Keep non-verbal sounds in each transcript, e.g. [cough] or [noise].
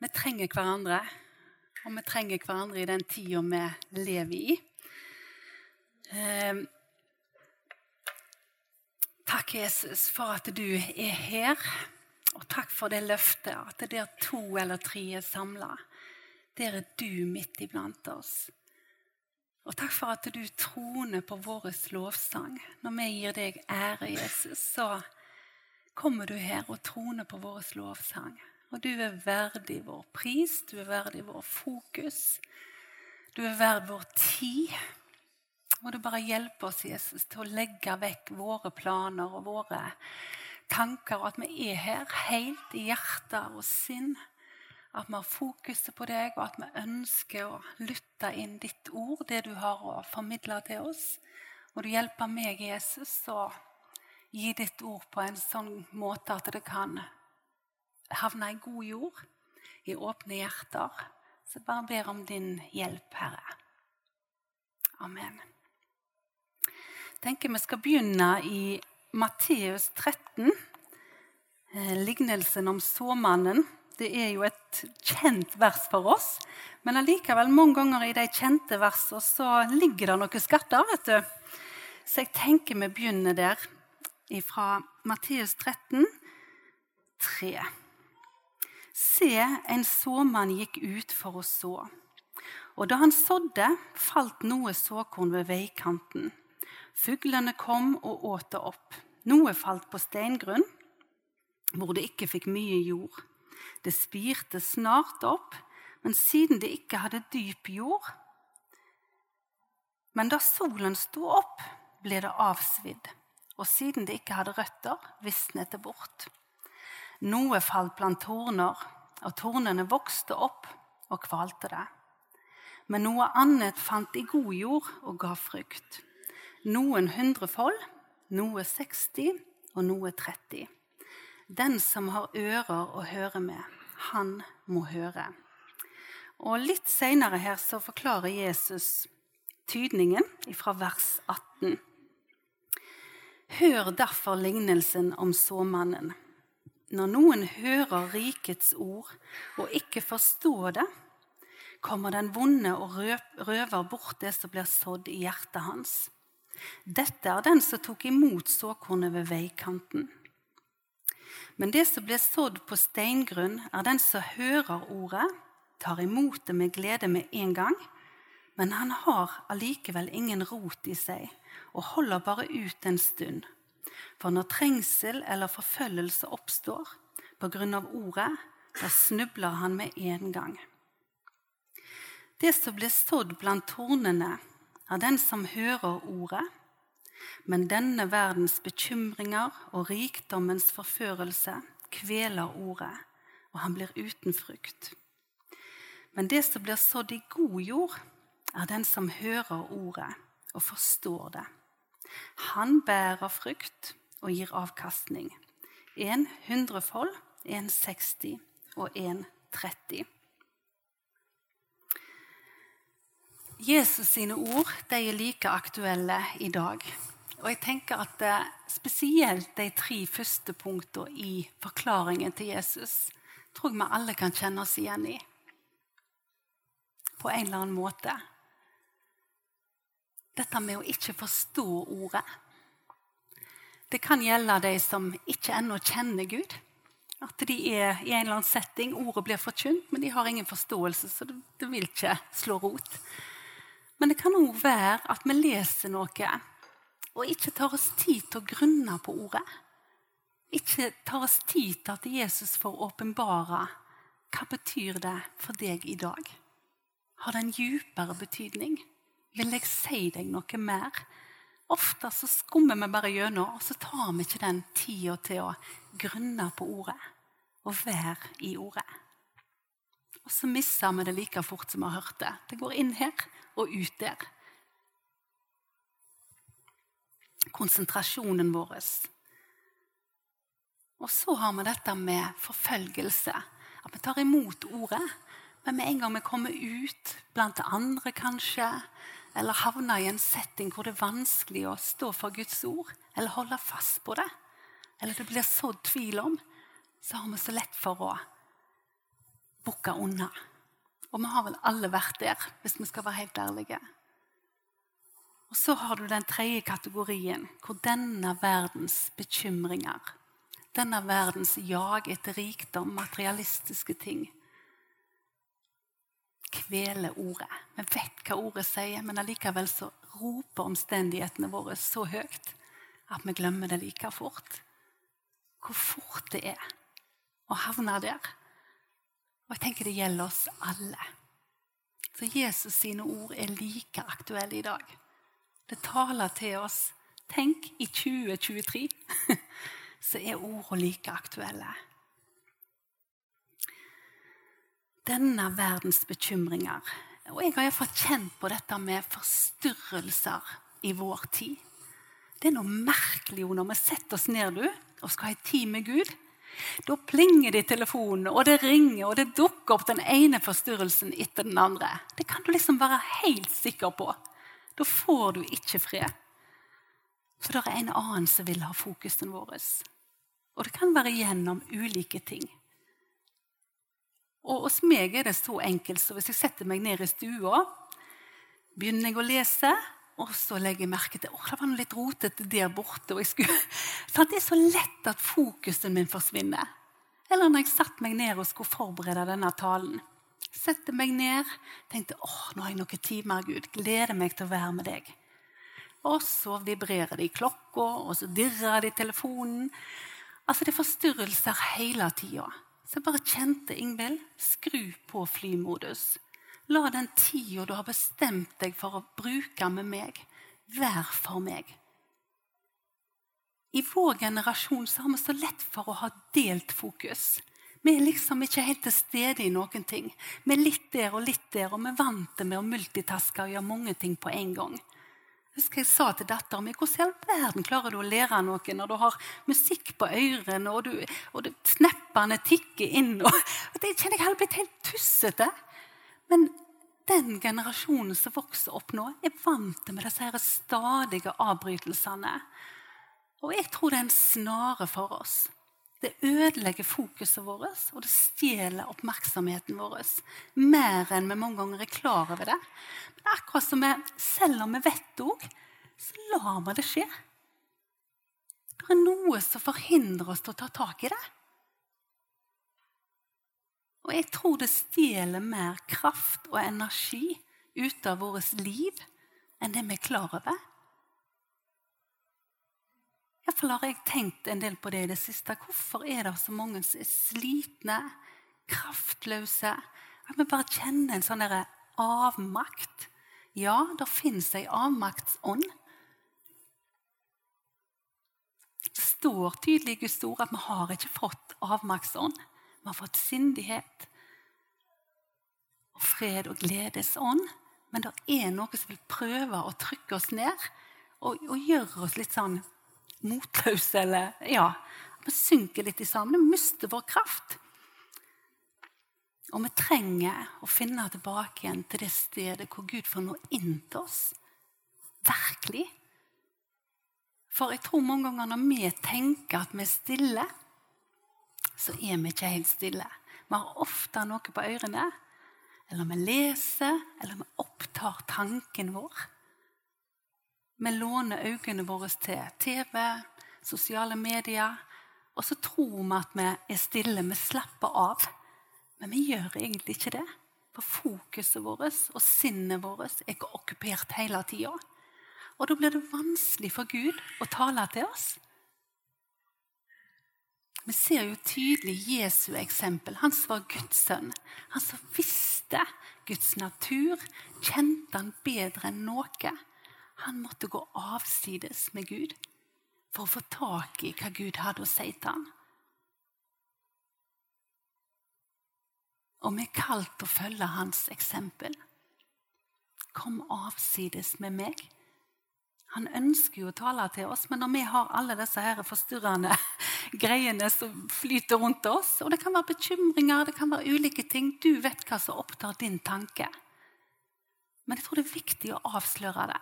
Vi trenger hverandre, og vi trenger hverandre i den tida vi lever i. Eh, takk, Jesus, for at du er her. Og takk for det løftet at der to eller tre er samla, der er du midt iblant oss. Og takk for at du troner på vår lovsang. Når vi gir deg ære, Jesus, så kommer du her og troner på vår lovsang. Og du er verdig vår pris, du er verdig vår fokus. Du er verdig vår tid. Og du bare hjelper oss, Jesus, til å legge vekk våre planer og våre tanker, og at vi er her helt i hjerte og sinn. At vi har fokuset på deg, og at vi ønsker å lytte inn ditt ord, det du har å formidle til oss. Og du hjelper meg, Jesus, å gi ditt ord på en sånn måte at det kan havne i god jord, i åpne hjerter. Så jeg bare ber om din hjelp, Herre. Amen. Jeg tenker vi skal begynne i Matteus 13, eh, lignelsen om såmannen. Det er jo et kjent vers for oss, men allikevel mange ganger i de kjente versene så ligger det noen skatter. vet du. Så jeg tenker vi begynner der, fra Matteus 13, 3. Se, en såmann gikk ut for å så. Og da han sådde, falt noe såkorn ved veikanten. Fuglene kom og åt det opp. Noe falt på steingrunn, hvor det ikke fikk mye jord. Det spirte snart opp, men siden det ikke hadde dyp jord Men da solen sto opp, ble det avsvidd, og siden det ikke hadde røtter, visnet det bort. Noe falt blant torner, og tornene vokste opp og kvalte det. Men noe annet fant i god jord og ga frukt. Noen hundrefold, noe 60 og noe 30. Den som har ører å høre med, han må høre. Og Litt seinere her så forklarer Jesus tydningen fra vers 18. Hør derfor lignelsen om såmannen. Når noen hører rikets ord og ikke forstår det, kommer den vonde og røver bort det som blir sådd i hjertet hans. Dette er den som tok imot såkornet ved veikanten. Men det som blir sådd på steingrunn, er den som hører ordet, tar imot det med glede med en gang, men han har allikevel ingen rot i seg og holder bare ut en stund. For når trengsel eller forfølgelse oppstår pga. ordet, da snubler han med en gang. Det som blir sådd blant tornene, er den som hører ordet, men denne verdens bekymringer og rikdommens forførelse kveler ordet, og han blir uten frukt. Men det som blir sådd i god jord, er den som hører ordet og forstår det. Han bærer frukt og gir avkastning. En hundrefold, en 60 og en 30. Jesus sine ord de er like aktuelle i dag. Og jeg tenker at Spesielt de tre første punktene i forklaringen til Jesus tror jeg vi alle kan kjenne oss igjen i. På en eller annen måte. Dette med å ikke forstå ordet. Det kan gjelde de som ikke ennå kjenner Gud. At de er i en eller annen setting, ordet blir forkynt, men de har ingen forståelse, så det, vil ikke slå rot. Men det kan òg være at vi leser noe og ikke tar oss tid til å grunne på ordet. Ikke tar oss tid til at Jesus får åpenbare hva betyr det for deg i dag. Har det en dypere betydning? Vil jeg si deg noe mer? Ofte så skummer vi bare gjennom, og så tar vi ikke den tida til å grunne på ordet og være i ordet. Og så mister vi det like fort som vi har hørt det. Det går inn her og ut der. Konsentrasjonen vår. Og så har vi dette med forfølgelse. At vi tar imot ordet, men med en gang vi kommer ut blant andre, kanskje, eller havner i en setting hvor det er vanskelig å stå for Guds ord eller holde fast på det, eller det blir sådd tvil om, så har vi så lett for å bukke unna. Og vi har vel alle vært der, hvis vi skal være helt ærlige. Og så har du den tredje kategorien, hvor denne verdens bekymringer, denne verdens jag etter rikdom, materialistiske ting, kveler ordet. Vi vet hva ordet sier, men allikevel så roper omstendighetene våre så høyt at vi glemmer det like fort. Hvor fort det er å havne der. Og jeg tenker det gjelder oss alle. Så Jesus sine ord er like aktuelle i dag. Det taler til oss. Tenk, i 2023 [laughs] så er ordene like aktuelle. Denne verdens bekymringer Og jeg har iallfall kjent på dette med forstyrrelser i vår tid. Det er noe merkelig når vi setter oss ned du, og skal ha tid med Gud. Da plinger det i telefonen, og det ringer, og det dukker opp den ene forstyrrelsen etter den andre. Det kan du liksom være helt sikker på. Da får du ikke fred. For det er en annen som vil ha fokusen vår. Og det kan være gjennom ulike ting. Og hos meg er det så enkelt så hvis jeg setter meg ned i stua, begynner jeg å lese, og så legger jeg merke til at det var noe litt rotete der borte. og jeg skulle, [laughs] så Det er så lett at fokusen min forsvinner. Eller når jeg satte meg ned og skulle forberede denne talen. Sette meg ned, tenkte åh, nå har jeg noen timer, Gud. Gleder meg til å være med deg. Og så vibrerer det i klokka, og så dirrer det i telefonen. Altså, Det er forstyrrelser hele tida. Så jeg bare kjente Ingvild, skru på flymodus. La den tida du har bestemt deg for å bruke med meg, være for meg. I vår generasjon så har vi så lett for å ha delt fokus. Vi er liksom ikke helt til stede i noen ting. Vi er litt der og litt der, og vi er vant med å multitaske og gjøre mange ting på en gang. Husker jeg sa til datteren min hvordan i all verden klarer du å lære noe når du har musikk på ørene, og, du, og du, sneppene tikker inn og, [laughs] og Det kjenner jeg hadde blitt helt tussete. Men den generasjonen som vokser opp nå, er vant med disse her stadige avbrytelsene. Og jeg tror det er en snare for oss. Det ødelegger fokuset vårt, og det stjeler oppmerksomheten vår. Mer enn vi mange ganger er klar over det. Men akkurat som vi, selv om vi vet det òg, så lar vi det skje. Det er noe som forhindrer oss til å ta tak i det. Og jeg tror det stjeler mer kraft og energi ut av vårt liv enn det vi er klar over. Iallfall har jeg tenkt en del på det i det siste. Hvorfor er det så mange som er slitne, kraftløse? At vi bare kjenner en sånn avmakt. Ja, det fins ei avmaktsånd. Det står tydelig i Guds ord at vi har ikke fått avmaktsånd. Vi har fått sindighet og fred og gledesånd. Men det er noe som vil prøve å trykke oss ned og, og gjøre oss litt sånn motløse. Eller ja, vi synker litt i sammen. Vi mister vår kraft. Og vi trenger å finne tilbake igjen til det stedet hvor Gud får nå inn til oss. Virkelig. For jeg tror mange ganger når vi tenker at vi er stille, så er vi ikke helt stille. Vi har ofte noe på ørene. Eller vi leser, eller vi opptar tanken vår. Vi låner øynene våre til TV, sosiale medier. Og så tror vi at vi er stille, vi slapper av. Men vi gjør egentlig ikke det. For fokuset vårt og sinnet vårt er ikke okkupert hele tida. Og da blir det vanskelig for Gud å tale til oss. Vi ser jo tydelig Jesu eksempel. Han som var Guds sønn. Han som visste Guds natur, kjente han bedre enn noe. Han måtte gå avsides med Gud for å få tak i hva Gud hadde å si til ham. Og vi er kalt å følge hans eksempel. Kom avsides med meg. Han ønsker jo å tale til oss, men når vi har alle disse her forstyrrende [laughs] greiene som flyter rundt oss, og det kan være bekymringer, det kan være ulike ting Du vet hva som opptar din tanke. Men jeg tror det er viktig å avsløre det.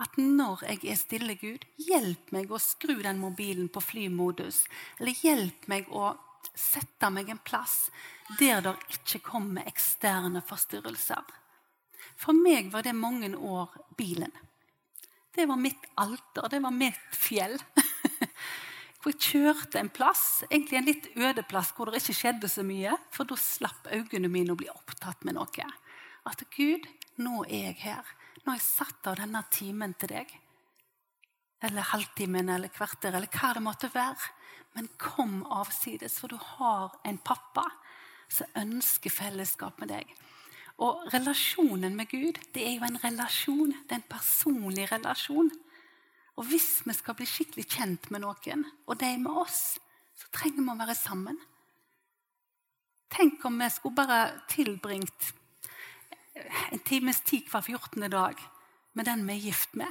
At når jeg er stille, Gud, hjelp meg å skru den mobilen på flymodus. Eller hjelp meg å sette meg en plass der det ikke kommer eksterne forstyrrelser. For meg var det mange år bilen. Det var mitt alter, det var mitt fjell. [laughs] Hvor jeg kjørte en plass, egentlig en litt øde plass hvor det ikke skjedde så mye. For da slapp øynene mine å bli opptatt med noe. At Gud, nå er jeg her. Nå har jeg satt av denne timen til deg. Eller halvtimen eller kvarter eller hva det måtte være. Men kom avsides, for du har en pappa som ønsker fellesskap med deg. Og relasjonen med Gud det er jo en relasjon. Det er en personlig relasjon. Og hvis vi skal bli skikkelig kjent med noen, og de med oss, så trenger vi å være sammen. Tenk om vi skulle bare tilbringt en times tid hver 14. dag med den vi er gift med.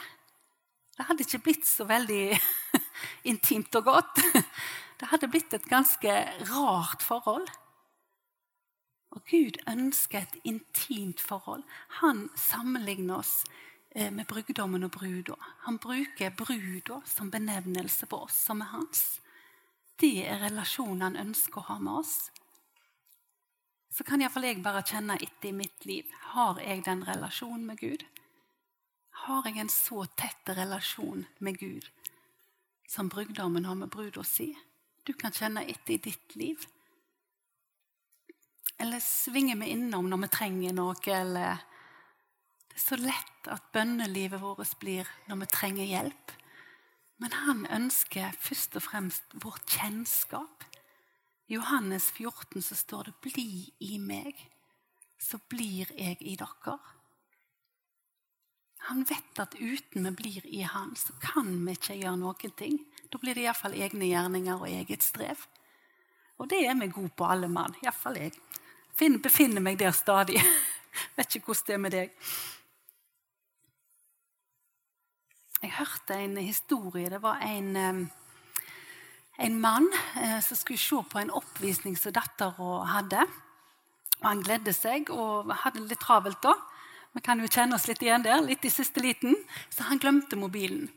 Det hadde ikke blitt så veldig [laughs] intimt og godt. Det hadde blitt et ganske rart forhold. Og Gud ønsker et intimt forhold. Han sammenligner oss eh, med brudgommen og bruda. Han bruker bruda som benevnelse på oss som er hans. Det er relasjonen han ønsker å ha med oss. Så kan iallfall jeg bare kjenne etter i mitt liv. Har jeg den relasjonen med Gud? Har jeg en så tett relasjon med Gud som brudgommen har med bruda si? Du kan kjenne etter i ditt liv. Eller svinger vi innom når vi trenger noe, eller Det er så lett at bønnelivet vårt blir når vi trenger hjelp. Men han ønsker først og fremst vår kjennskap. I Johannes 14 så står det 'Bli i meg, så blir jeg i dere'. Han vet at uten vi blir i han, så kan vi ikke gjøre noen ting. Da blir det iallfall egne gjerninger og eget strev. Og det er vi gode på, alle mann. Iallfall jeg befinner meg der stadig. [laughs] Vet ikke hvordan det er med deg. Jeg hørte en historie. Det var en, en mann eh, som skulle se på en oppvisning som dattera hadde. Og Han gledde seg og hadde det litt travelt da. Vi kan jo kjenne oss litt igjen der, litt i siste liten. Så han glemte mobilen.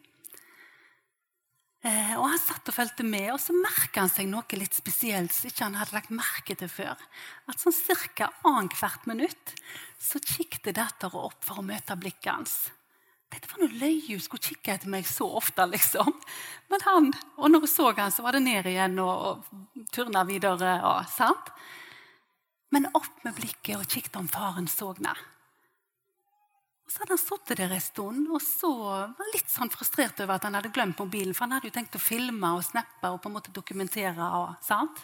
Eh, og Han satt og fulgte med, og så merka han seg noe litt spesielt som ikke han hadde lagt merke til før. At sånn ca. annethvert minutt så kikket dattera opp for å møte blikket hans. Dette var noe løy hun skulle kikke etter meg så ofte, liksom. Men han, og når hun så han, så var det ned igjen og, og turna videre. Og, sant? Men opp med blikket og kikket om faren så henne. Og Så hadde han sittet der en stund og så var litt sånn frustrert over at han hadde glemt mobilen. For han hadde jo tenkt å filme og snappe og på en måte dokumentere. Og, sant?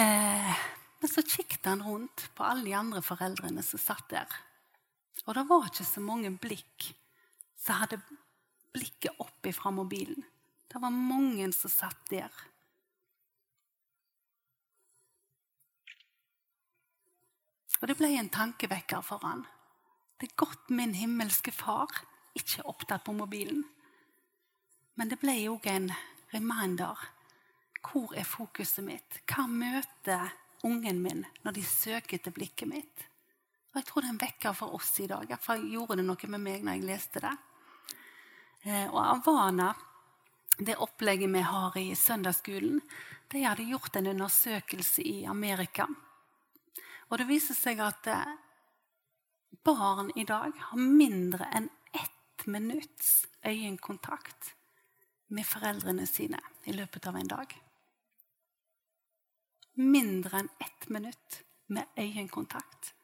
Eh, men så kikket han rundt på alle de andre foreldrene som satt der. Og det var ikke så mange blikk som hadde blikket opp fra mobilen. Det var mange som satt der. Og det ble en tankevekker for han. Det er godt min himmelske far ikke er opptatt på mobilen. Men det ble òg en reminder. Hvor er fokuset mitt? Hva møter ungen min når de søker til blikket mitt? Og Jeg tror det er en vekker for oss i dag. Iallfall gjorde det noe med meg når jeg leste det. Eh, og Avana, det opplegget vi har i søndagsskolen, de hadde gjort en undersøkelse i Amerika. Og det viser seg at eh, barn i dag har mindre enn ett minutts øyekontakt med foreldrene sine i løpet av en dag. Mindre enn ett minutt med øyekontakt.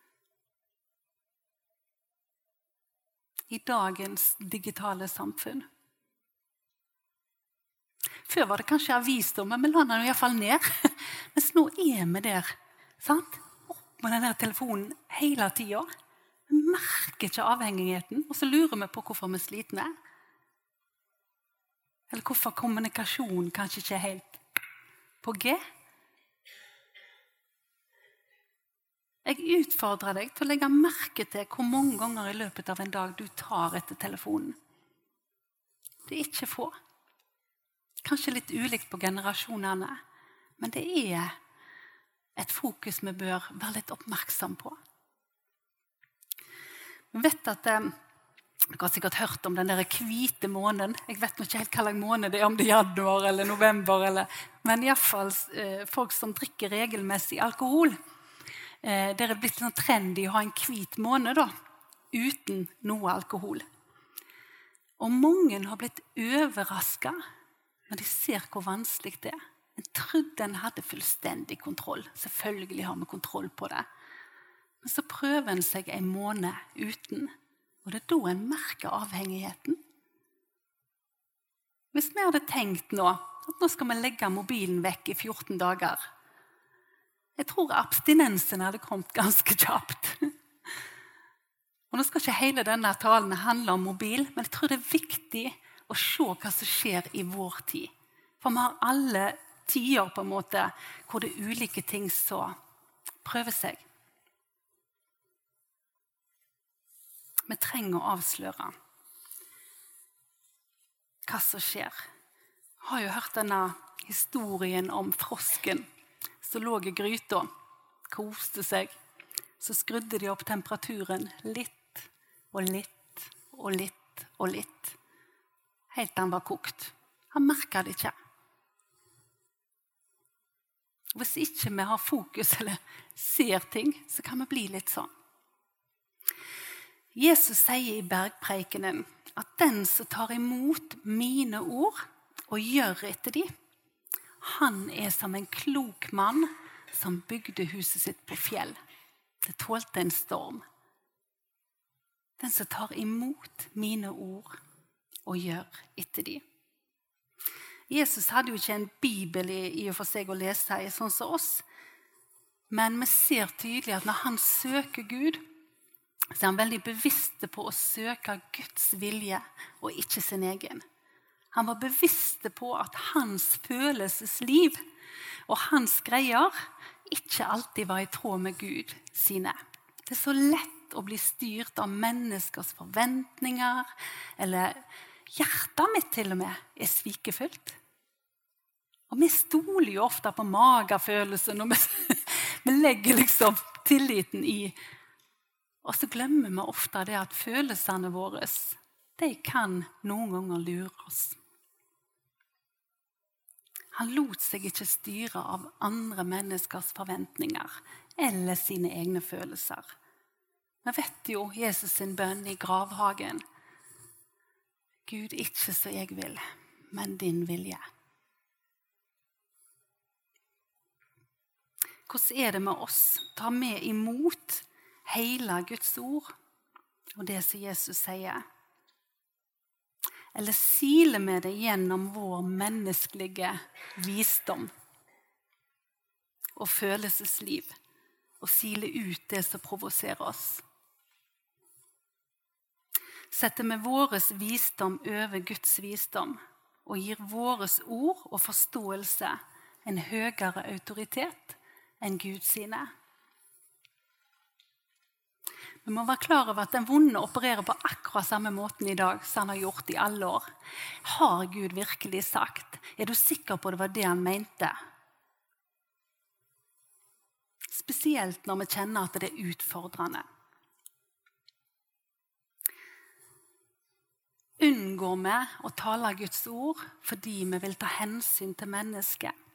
I dagens digitale samfunn. Før var det kanskje avisdom, men vi la den iallfall ned. [laughs] Mens nå er vi der. sant? Opp med den telefonen hele tida. Vi merker ikke avhengigheten, og så lurer vi på hvorfor vi er slitne. Eller hvorfor kommunikasjonen kanskje ikke er helt på G. Jeg utfordrer deg til å legge merke til hvor mange ganger i løpet av en dag du tar etter telefonen. Det er ikke få. Kanskje litt ulikt på generasjonene, men det er et fokus vi bør være litt oppmerksom på. Vi vet at eh, Dere har sikkert hørt om den der hvite månen. Jeg vet ikke helt hvilken måned det er, om det er januar eller november. Eller, men iallfall eh, folk som drikker regelmessig alkohol. Eh, det er blitt sånn trendy å ha en hvit måned da, uten noe alkohol. Og mange har blitt overraska når de ser hvor vanskelig det er. En trodde en hadde fullstendig kontroll. Selvfølgelig har vi kontroll på det. Men så prøver en seg en måned uten. Og det er da en merker avhengigheten. Hvis vi hadde tenkt nå at nå skal vi legge mobilen vekk i 14 dager Jeg tror abstinensen hadde kommet ganske kjapt. Og Nå skal ikke hele denne talen handle om mobil, men jeg tror det er viktig å se hva som skjer i vår tid. For vi har alle tider på en måte hvor det er ulike ting som prøver seg. Vi trenger å avsløre hva som skjer. Jeg har jo hørt denne historien om frosken som lå i gryta, koste seg. Så skrudde de opp temperaturen litt og litt og litt og litt. Helt til han var kokt. Han merka det ikke. Hvis ikke vi har fokus eller ser ting, så kan vi bli litt sånn. Jesus sier i bergpreikenen at den som tar imot mine ord og gjør etter de, han er som en klok mann som bygde huset sitt på fjell. Det tålte en storm. Den som tar imot mine ord og gjør etter de. Jesus hadde jo ikke en bibel i, i og for seg å lese i, sånn som oss. Men vi ser tydelig at når han søker Gud, så er han veldig bevisst på å søke Guds vilje og ikke sin egen. Han var bevisst på at hans følelsesliv og hans greier ikke alltid var i tråd med Gud sine. Det er så lett å bli styrt av menneskers forventninger. Eller hjertet mitt til og med er svikefullt. Og vi stoler jo ofte på magefølelsen når vi, [laughs] vi legger liksom tilliten i og så glemmer vi ofte det at følelsene våre de kan noen ganger lure oss. Han lot seg ikke styre av andre menneskers forventninger eller sine egne følelser. Vi vet jo Jesus sin bønn i gravhagen. Gud, ikke så jeg vil, men din vilje. Hvordan er det med oss? Tar vi imot hele Guds ord og det som Jesus sier? Eller siler vi det gjennom vår menneskelige visdom og følelsesliv og siler ut det som provoserer oss? Setter vi vår visdom over Guds visdom og gir våre ord og forståelse en høyere autoritet enn Gud sine? Vi må være klar over at den vonde opererer på akkurat samme måten i dag som han har gjort i alle år. Har Gud virkelig sagt? Er du sikker på det var det han mente? Spesielt når vi kjenner at det er utfordrende. Unngår vi å tale Guds ord fordi vi vil ta hensyn til mennesket?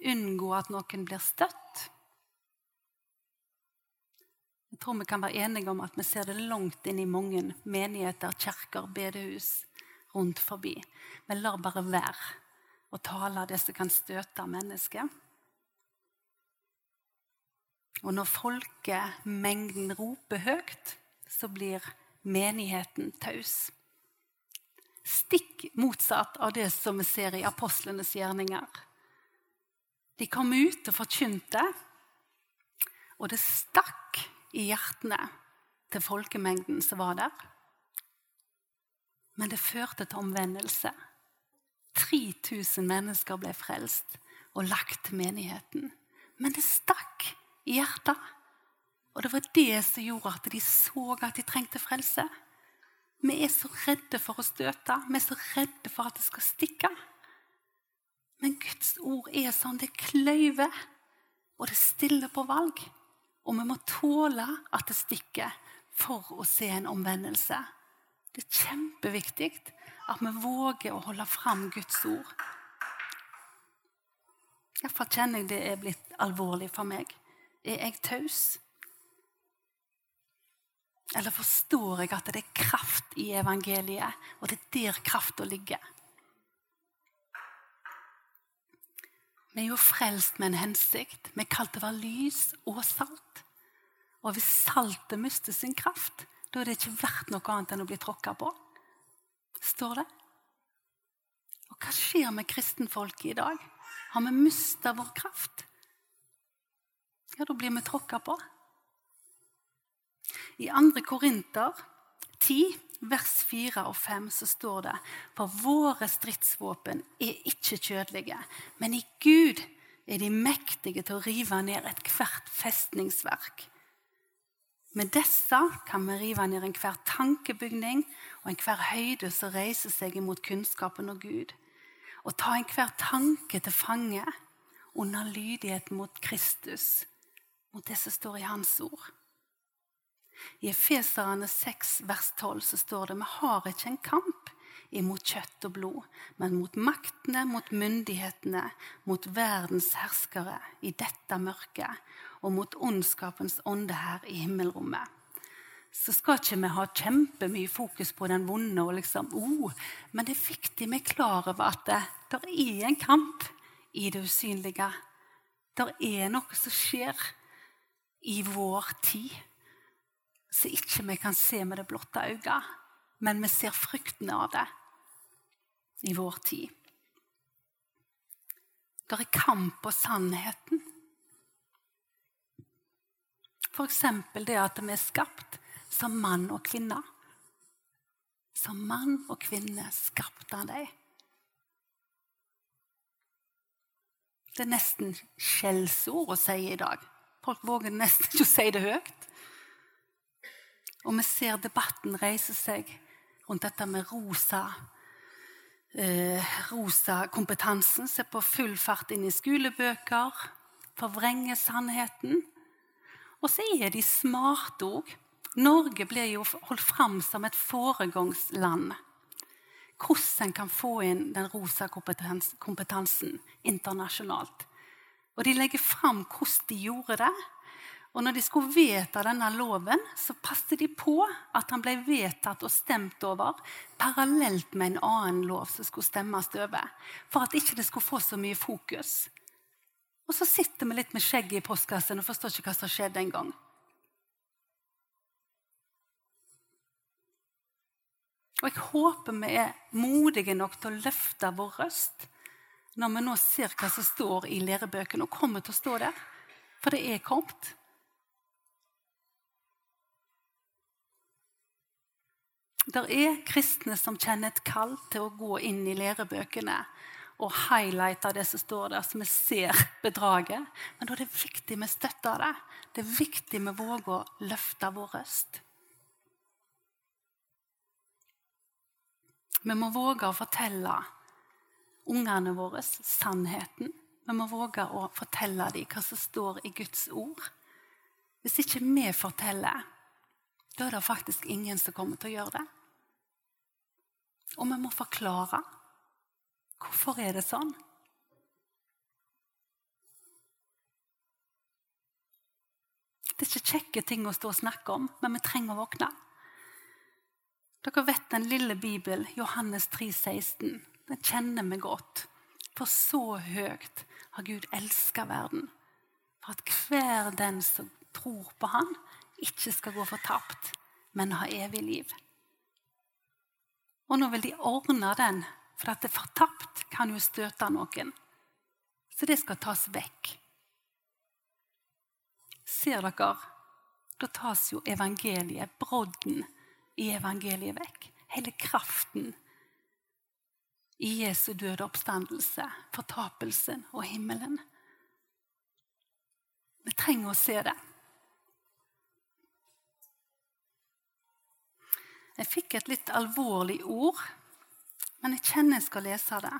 Unngå at noen blir støtt? Tror vi kan være enige om at vi ser det langt inn i mange menigheter, kirker, bedehus rundt forbi. Vi lar bare være å tale det som kan støte mennesket. Og når folkemengden roper høyt, så blir menigheten taus. Stikk motsatt av det som vi ser i apostlenes gjerninger. De kom ut og forkynte, og det stakk i hjertene til folkemengden som var der. Men det førte til omvendelse. 3000 mennesker ble frelst og lagt til menigheten. Men det stakk i hjertet. Og det var det som gjorde at de så at de trengte frelse. Vi er så redde for å støte. Vi er så redde for at det skal stikke. Men Guds ord er sånn det kløyver, og det stiller på valg. Og vi må tåle at det stikker for å se en omvendelse. Det er kjempeviktig at vi våger å holde fram Guds ord. Iallfall kjenner jeg det er blitt alvorlig for meg. Er jeg taus? Eller forstår jeg at det er kraft i evangeliet, og det er der krafta ligger? Vi er jo frelst med en hensikt. Vi er kalt til å være lys og salt. Og hvis saltet mister sin kraft, da er det ikke verdt noe annet enn å bli tråkka på. Står det? Og hva skjer med kristenfolket i dag? Har vi mista vår kraft? Ja, da blir vi tråkka på. I 2. Korinter 10, vers 4 og 5, så står det For våre stridsvåpen er ikke kjødelige, men i Gud er de mektige til å rive ned ethvert festningsverk. Med disse kan vi rive ned enhver tankebygning og enhver høyde som reiser seg imot kunnskapen og Gud, og ta enhver tanke til fange under lydighet mot Kristus, mot det som står i Hans ord. I Efeserane 6, vers 12 så står det vi har ikke en kamp imot kjøtt og blod, men mot maktene, mot myndighetene, mot verdens herskere i dette mørket og mot ondskapens ånde her i himmelrommet. Så skal ikke vi ha kjempemye fokus på den vonde, og liksom, oh, men det er viktig vi er klar over at det, det er en kamp i det usynlige. Det er noe som skjer i vår tid som ikke vi kan se med det blotte øyet, men vi ser fruktene av det i vår tid. Det er kamp på sannheten. F.eks. det at vi er skapt som mann og kvinne. Som mann og kvinne skapte han deg. Det er nesten skjellsord å si i dag. Folk våger nesten ikke å si det høyt. Og vi ser debatten reise seg rundt dette med rosa eh, rosa kompetansen som er på full fart inn i skolebøker, forvrenger sannheten. Og så er de smarte òg. Norge blir jo holdt fram som et foregangsland. Hvordan en kan få inn den rosa kompetansen internasjonalt. Og de legger fram hvordan de gjorde det. Og når de skulle vedta denne loven, så passet de på at han ble vedtatt og stemt over parallelt med en annen lov som skulle stemmes over. For at ikke det skulle få så mye fokus. Og så sitter vi litt med skjegget i postkassen og forstår ikke hva som skjedde en gang. Og jeg håper vi er modige nok til å løfte vår røst når vi nå ser hva som står i lærebøkene, og kommer til å stå der. For det er kommet. Det er kristne som kjenner et kall til å gå inn i lærebøkene og highlighte det som står der, så vi ser bedraget. Men da er det viktig vi støtter det. Det er viktig vi våger å løfte vår røst. Vi må våge å fortelle ungene våre sannheten. Vi må våge å fortelle dem hva som står i Guds ord. Hvis ikke vi forteller, da er det faktisk ingen som kommer til å gjøre det. Og vi må forklare. Hvorfor er det sånn? Det er ikke kjekke ting å stå og snakke om, men vi trenger å våkne. Dere vet den lille Bibelen, Johannes 3, 16. Den kjenner vi godt. For så høyt har Gud elska verden. For at hver den som tror på Han, ikke skal gå fortapt, men ha evig liv. Og nå vil de ordne den, for at det fortapt kan jo støte noen. Så det skal tas vekk. Ser dere? Da tas jo evangeliet, brodden i evangeliet, vekk. Hele kraften i Jesu døde oppstandelse, fortapelsen og himmelen. Vi trenger å se det. Jeg fikk et litt alvorlig ord, men jeg kjenner jeg skal lese det.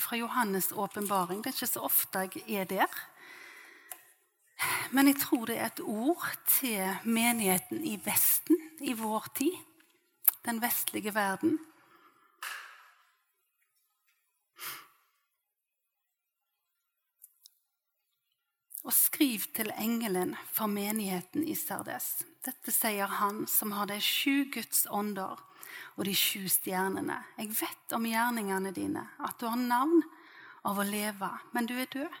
Fra Johannes' åpenbaring. Det er ikke så ofte jeg er der. Men jeg tror det er et ord til menigheten i Vesten, i vår tid, den vestlige verden. Og skriv til engelen for menigheten i Sardes. Dette sier han som har de sju Guds ånder og de sju stjernene. Jeg vet om gjerningene dine, at du har navn av å leve, men du er død.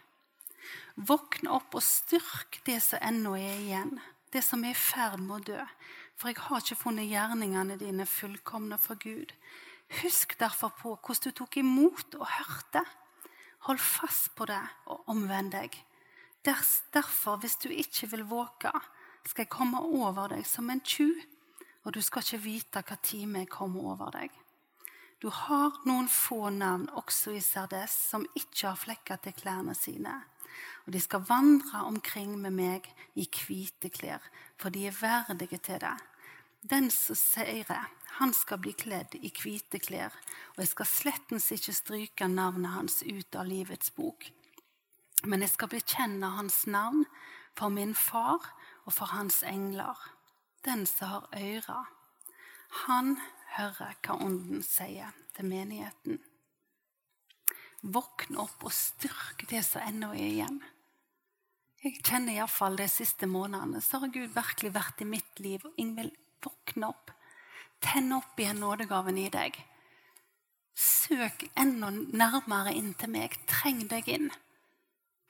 Våkn opp og styrk det som ennå er igjen, det som er i ferd med å dø. For jeg har ikke funnet gjerningene dine fullkomne for Gud. Husk derfor på hvordan du tok imot og hørte. Hold fast på det og omvend deg. Derfor, hvis du ikke vil våke, skal jeg komme over deg som en tjuv, og du skal ikke vite hva time jeg kommer over deg. Du har noen få navn også i Sardes som ikke har flekker til klærne sine. Og de skal vandre omkring med meg i hvite klær, for de er verdige til det. Den som seirer, han skal bli kledd i hvite klær, og jeg skal slettens ikke stryke navnet hans ut av livets bok. Men jeg skal bekjenne hans navn for min far og for hans engler. Den som har øyre, han hører hva Ånden sier til menigheten. Våkn opp og styrk det som ennå er igjen. Jeg kjenner iallfall de siste månedene så har Gud virkelig vært i mitt liv. Og Ingvild, våkne opp. Tenn opp igjen nådegaven i deg. Søk enda nærmere inn til meg. Treng deg inn.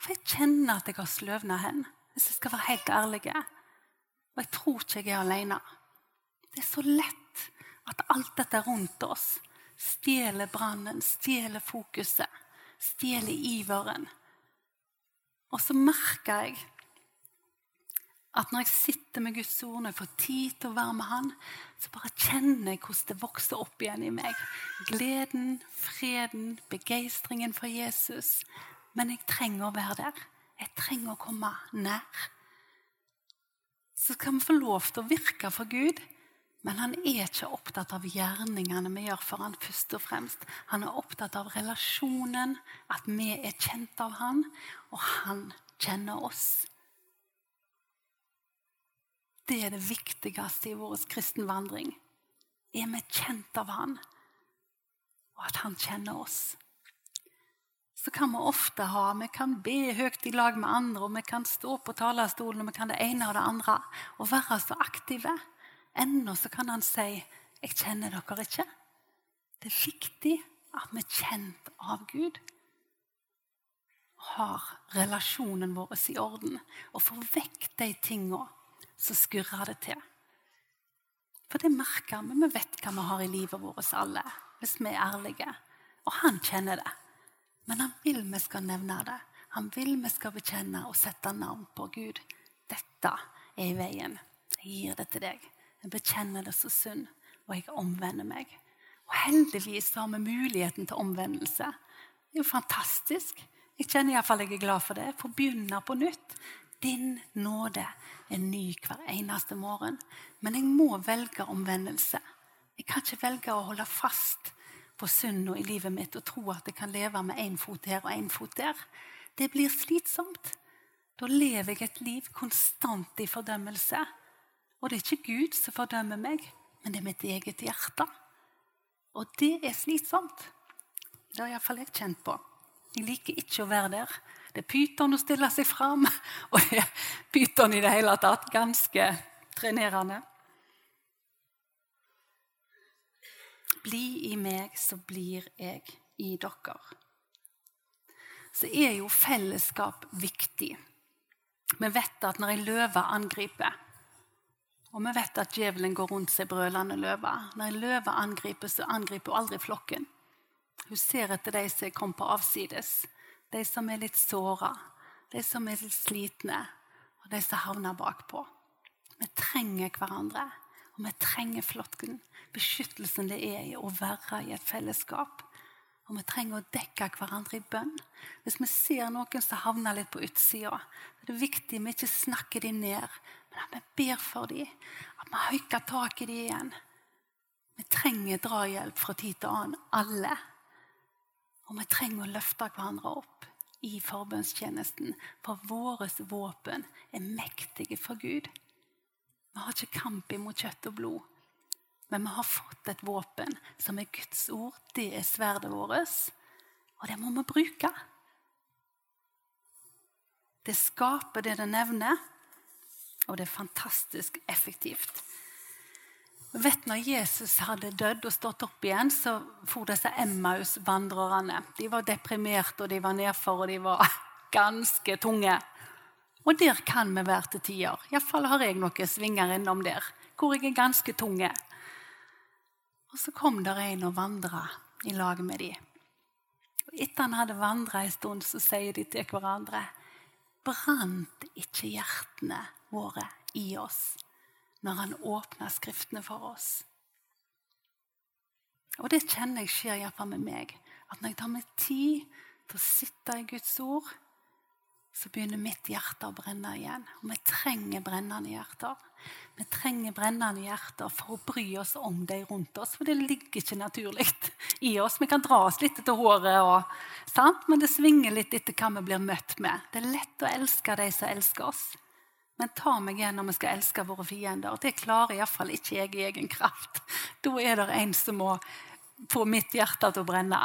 For jeg kjenner at jeg har sløvna hen, hvis jeg skal være helt ærlig. Og jeg tror ikke jeg er alene. Det er så lett at alt dette rundt oss stjeler brannen, stjeler fokuset, stjeler iveren. Og så merker jeg at når jeg sitter med Guds ord, når jeg får tid til å være med Han, så bare kjenner jeg hvordan det vokser opp igjen i meg. Gleden, freden, begeistringen for Jesus. Men jeg trenger å være der. Jeg trenger å komme nær. Så kan vi få lov til å virke for Gud men han er ikke opptatt av gjerningene vi gjør for han først og fremst. Han er opptatt av relasjonen, at vi er kjent av han, og han kjenner oss. Det er det viktigste i vår kristenvandring. Er vi kjent av han, og at han kjenner oss? Så kan vi ofte ha Vi kan be høyt i lag med andre, og vi kan stå på talerstolen, og vi kan det ene og det andre, og være så aktive. Ennå så kan han si 'Jeg kjenner dere ikke'. Det er viktig at vi er kjent av Gud. Har relasjonen vår i orden og får vekk de tinga som skurrer det til. For det merker vi. Vi vet hva vi har i livet vårt alle, hvis vi er ærlige. Og han kjenner det. Men han vil vi skal nevne det. Han vil vi skal bekjenne og sette navn på Gud. Dette er i veien. Jeg gir det til deg. Jeg bekjenner det så synd, og jeg omvender meg. Og heldigvis har vi muligheten til omvendelse. Det er jo fantastisk. Jeg kjenner iallfall jeg er glad for det. Få begynne på nytt. Din nåde er ny hver eneste morgen. Men jeg må velge omvendelse. Jeg kan ikke velge å holde fast på sunda i livet mitt og tro at jeg kan leve med én fot her og én fot der. Det blir slitsomt. Da lever jeg et liv konstant i fordømmelse. Og det er ikke Gud som fordømmer meg, men det er mitt eget hjerte. Og det er slitsomt. Det har iallfall jeg kjent på. Jeg liker ikke å være der. Det er pyton å stille seg fram, [laughs] og det er pyton i det hele tatt. Ganske trenerende. Bli i meg, så blir jeg i dere. Så er jo fellesskap viktig. Vi vet at når ei løve angriper og vi vet at djevelen går rundt seg brølende løve. Når en løve angriper, så angriper hun aldri flokken. Hun ser etter de som kom på avsides, de som er litt såra, de som er litt slitne, og de som havner bakpå. Vi trenger hverandre, og vi trenger flokken. Beskyttelsen det er i å være i et fellesskap. Og vi trenger å dekke hverandre i bønn. Hvis vi ser noen som havner litt på utsida, er det viktig vi ikke snakker dem ned, men at vi ber for dem. At vi høyker tak i dem igjen. Vi trenger drahjelp fra tid til annen, alle. Og vi trenger å løfte hverandre opp i forbønnstjenesten, for våre våpen er mektige for Gud. Vi har ikke kamp imot kjøtt og blod. Men vi har fått et våpen som er Guds ord. Det er sverdet vårt. Og det må vi bruke. Det skaper det det nevner, og det er fantastisk effektivt. vet Når Jesus hadde dødd og stått opp igjen, så for disse Emmaus-vandrerne. De var deprimerte, og de var nedfor, og de var [laughs] ganske tunge. Og der kan vi være til tider. Iallfall har jeg noen svinger innom der hvor jeg er ganske tunge. Og så kom der en og vandra i lag med dem. Etter han hadde vandra en stund, så sier de til hverandre Brant ikke hjertene våre i oss når han åpna Skriftene for oss? Og det kjenner jeg skjer iallfall med meg. At når jeg tar meg tid til å sitte i Guds ord, så begynner mitt hjerte å brenne igjen. Og vi trenger brennende hjerter. Vi trenger brennende hjerter for å bry oss om de rundt oss. For det ligger ikke naturlig [laughs] i oss. Vi kan dra oss litt etter håret, og, men det svinger litt etter hva vi blir møtt med. Det er lett å elske de som elsker oss. Men ta meg igjen når vi skal elske våre fiender. Det klarer iallfall ikke jeg i egen kraft. Da er det en som må få mitt hjerte til å brenne.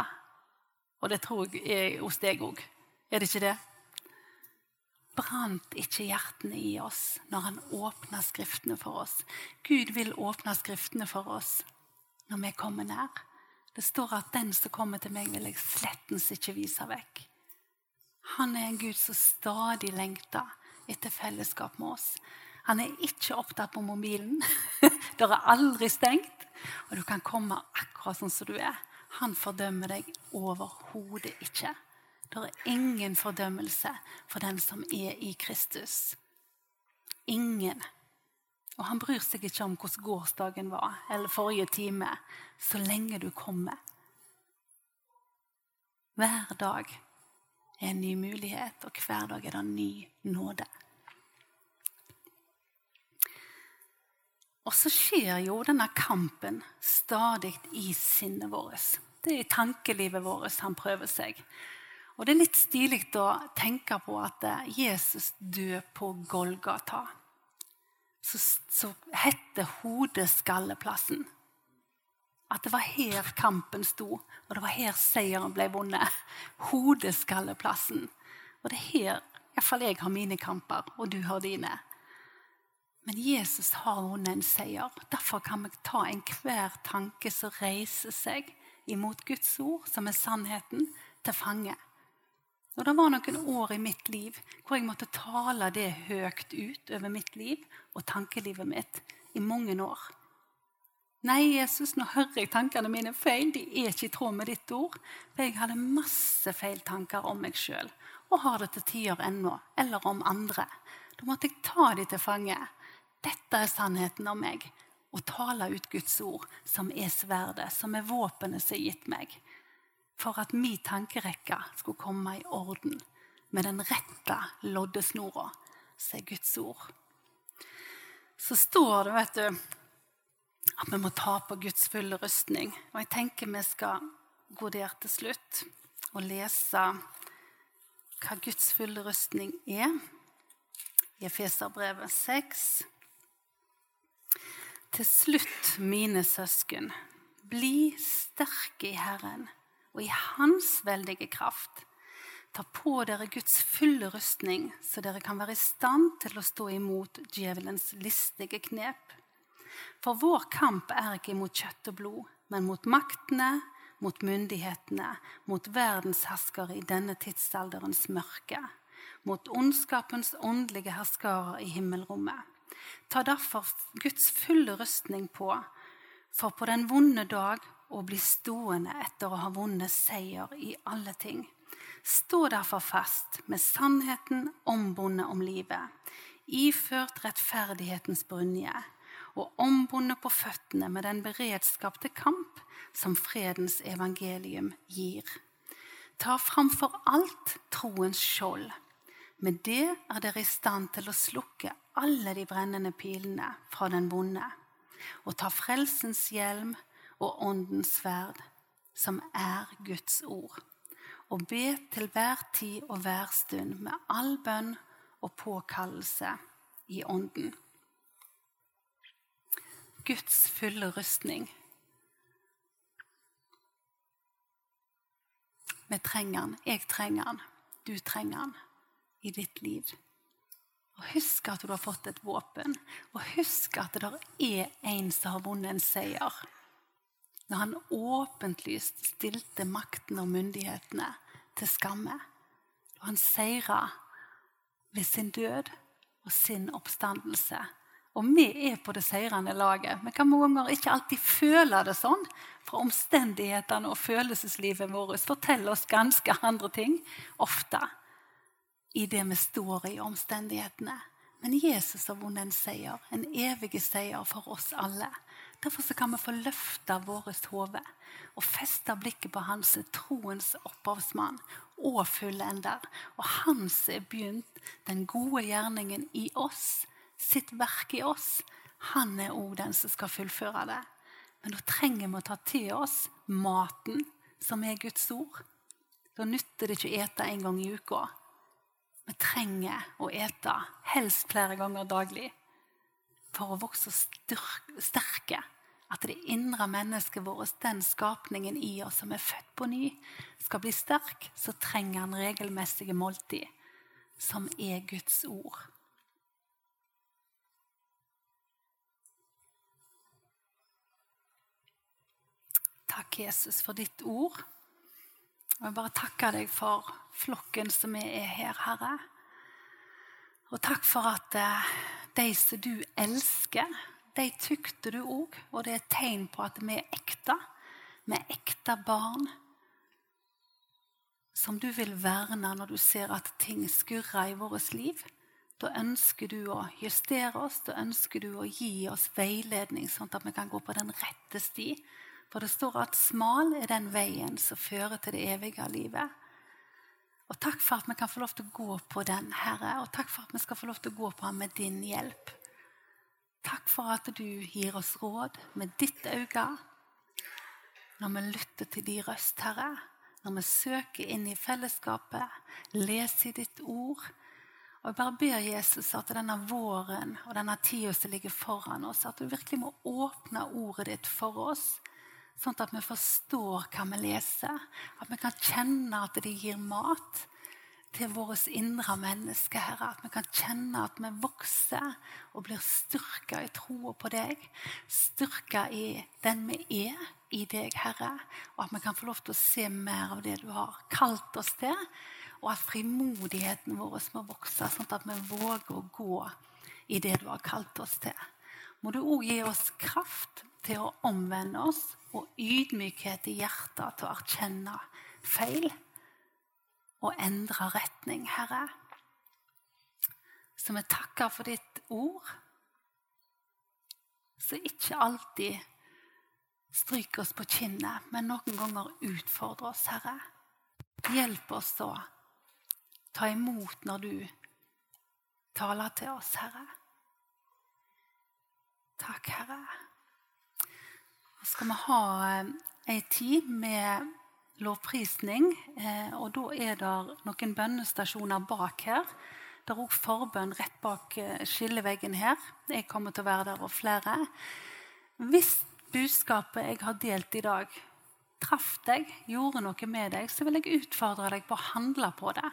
Og det tror jeg hos deg òg. Er det ikke det? Brant ikke hjertene i oss når han åpna Skriftene for oss. Gud vil åpne Skriftene for oss når vi kommer nær. Det står at 'den som kommer til meg, vil jeg slettens ikke vise vekk'. Han er en Gud som stadig lengter etter fellesskap med oss. Han er ikke opptatt på mobilen. [laughs] det er aldri stengt. Og du kan komme akkurat sånn som du er. Han fordømmer deg overhodet ikke. Det er ingen fordømmelse for den som er i Kristus. Ingen. Og han bryr seg ikke om hvordan gårsdagen var eller forrige time, så lenge du kommer. Hver dag er en ny mulighet, og hver dag er det en ny nåde. Og så skjer jo denne kampen stadig i sinnet vårt. Det er i tankelivet vårt han prøver seg. Og Det er litt stilig å tenke på at eh, Jesus døde på Golgata. Så, så hette hodeskalleplassen. At det var her kampen sto, og det var her seieren ble vunnet. Hodeskalleplassen. Og det er her iallfall jeg har mine kamper, og du har dine. Men Jesus har vunnet en seier. Derfor kan vi ta enhver tanke som reiser seg imot Guds ord, som er sannheten, til fange. Og Det var noen år i mitt liv hvor jeg måtte tale det høyt ut over mitt liv og tankelivet mitt i mange år. Nei, Jesus, nå hører jeg tankene mine feil. De er ikke i tråd med ditt ord. For jeg hadde masse feil tanker om meg sjøl, og har det til tider ennå. Eller om andre. Da måtte jeg ta de til fange. Dette er sannheten om meg. Og tale ut Guds ord, som er sverdet, som er våpenet som er gitt meg for at min tankerekke skulle komme i orden med den rette loddesnora, som er Guds ord. Så står det vet du, at vi må ta på Guds fulle rustning. Og jeg tenker vi skal gå der til slutt og lese hva Guds fulle rustning er. I Efeserbrevet 6. Til slutt, mine søsken, bli sterke i Herren og i Hans veldige kraft. Ta på dere Guds fulle rustning, så dere kan være i stand til å stå imot djevelens listige knep. For vår kamp er ikke mot kjøtt og blod, men mot maktene, mot myndighetene, mot verdensherskere i denne tidsalderens mørke, mot ondskapens åndelige herskarer i himmelrommet. Ta derfor Guds fulle rustning på, for på den vonde dag og bli stående etter å ha vunnet seier i alle ting. Stå derfor fast med sannheten ombundet om livet, iført rettferdighetens brynje, og ombundet på føttene med den beredskap til kamp som fredens evangelium gir. Ta framfor alt troens skjold. Med det er dere i stand til å slukke alle de brennende pilene fra den vonde, og ta frelsens hjelm og åndens sverd, som er Guds ord. Og be til hver tid og hver stund med all bønn og påkallelse i ånden. Guds fulle rustning. Vi trenger den. jeg trenger den. du trenger den i ditt liv. Og Husk at du har fått et våpen, og husk at det er en som har vunnet en seier. Når han åpentlyst stilte makten og myndighetene til skamme. Og han seira ved sin død og sin oppstandelse. Og vi er på det seirende laget. Vi kan mange ganger ikke alltid føle det sånn. For omstendighetene og følelseslivet vårt forteller oss ganske andre ting ofte i det vi står i omstendighetene. Men Jesus har vunnet en seier, en evig seier for oss alle. Derfor kan vi få løfta vårt hode og feste blikket på hans troens opphavsmann og fullender. Og han som er begynt den gode gjerningen i oss, sitt verk i oss, han er òg den som skal fullføre det. Men da trenger vi å ta til oss maten, som er Guds ord. Da nytter det ikke å ete en gang i uka. Vi trenger å ete, helst flere ganger daglig, for å vokse sterke at det indre mennesket vårt, den skapningen i oss som er født på ny, skal bli sterk, så trenger han regelmessige måltid, som er Guds ord. Takk, Jesus, for ditt ord. Og jeg bare takker deg for flokken som er her, Herre. Og takk for at eh, de som du elsker, de tykter du òg, og det er et tegn på at vi er ekte. Vi er ekte barn som du vil verne når du ser at ting skurrer i vårt liv. Da ønsker du å justere oss, da ønsker du å gi oss veiledning, sånn at vi kan gå på den rette sti. For det står at smal er den veien som fører til det evige livet. Og takk for at vi kan få lov til å gå på den, Herre. Og takk for at vi skal få lov til å gå på den med din hjelp. Takk for at du gir oss råd med ditt øye når vi lytter til din røst, Herre. Når vi søker inn i fellesskapet, leser i ditt ord. Og jeg bare ber Jesus at denne våren og denne tida som ligger foran oss, at du virkelig må åpne ordet ditt for oss. Sånn at vi forstår hva vi leser. At vi kan kjenne at det gir mat til vårt indre menneske, Herre. At vi kan kjenne at vi vokser og blir styrka i troa på deg. Styrka i den vi er i deg, Herre. Og at vi kan få lov til å se mer av det du har kalt oss til. Og at frimodigheten vår må vokse, sånn at vi våger å gå i det du har kalt oss til. Må du òg gi oss kraft til å omvende oss og ydmykhet i hjertet til å erkjenne feil og endre retning, Herre. Så vi takker for ditt ord, som ikke alltid stryker oss på kinnet, men noen ganger utfordrer oss, Herre. Hjelp oss å ta imot når du taler til oss, Herre. Takk, Herre. Nå skal vi ha eh, ei tid med lovprisning. Eh, og da er det noen bønnestasjoner bak her. Det er òg forbønn rett bak eh, skilleveggen her. Jeg kommer til å være der og flere. Hvis budskapet jeg har delt i dag, traff deg, gjorde noe med deg, så vil jeg utfordre deg på å handle på det.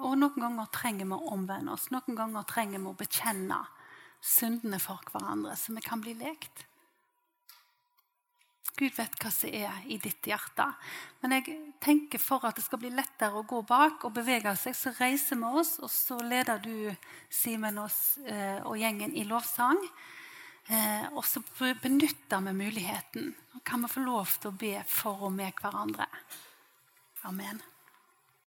Og Noen ganger trenger vi å omvende oss. Noen ganger trenger vi å bekjenne syndene for hverandre, så vi kan bli lekt. Gud vet hva som er i ditt hjerte. Men jeg tenker for at det skal bli lettere å gå bak og bevege seg, så reiser vi oss, og så leder du Simen oss eh, og gjengen i lovsang. Eh, og så benytter vi muligheten. Nå kan vi få lov til å be for og med hverandre. Amen.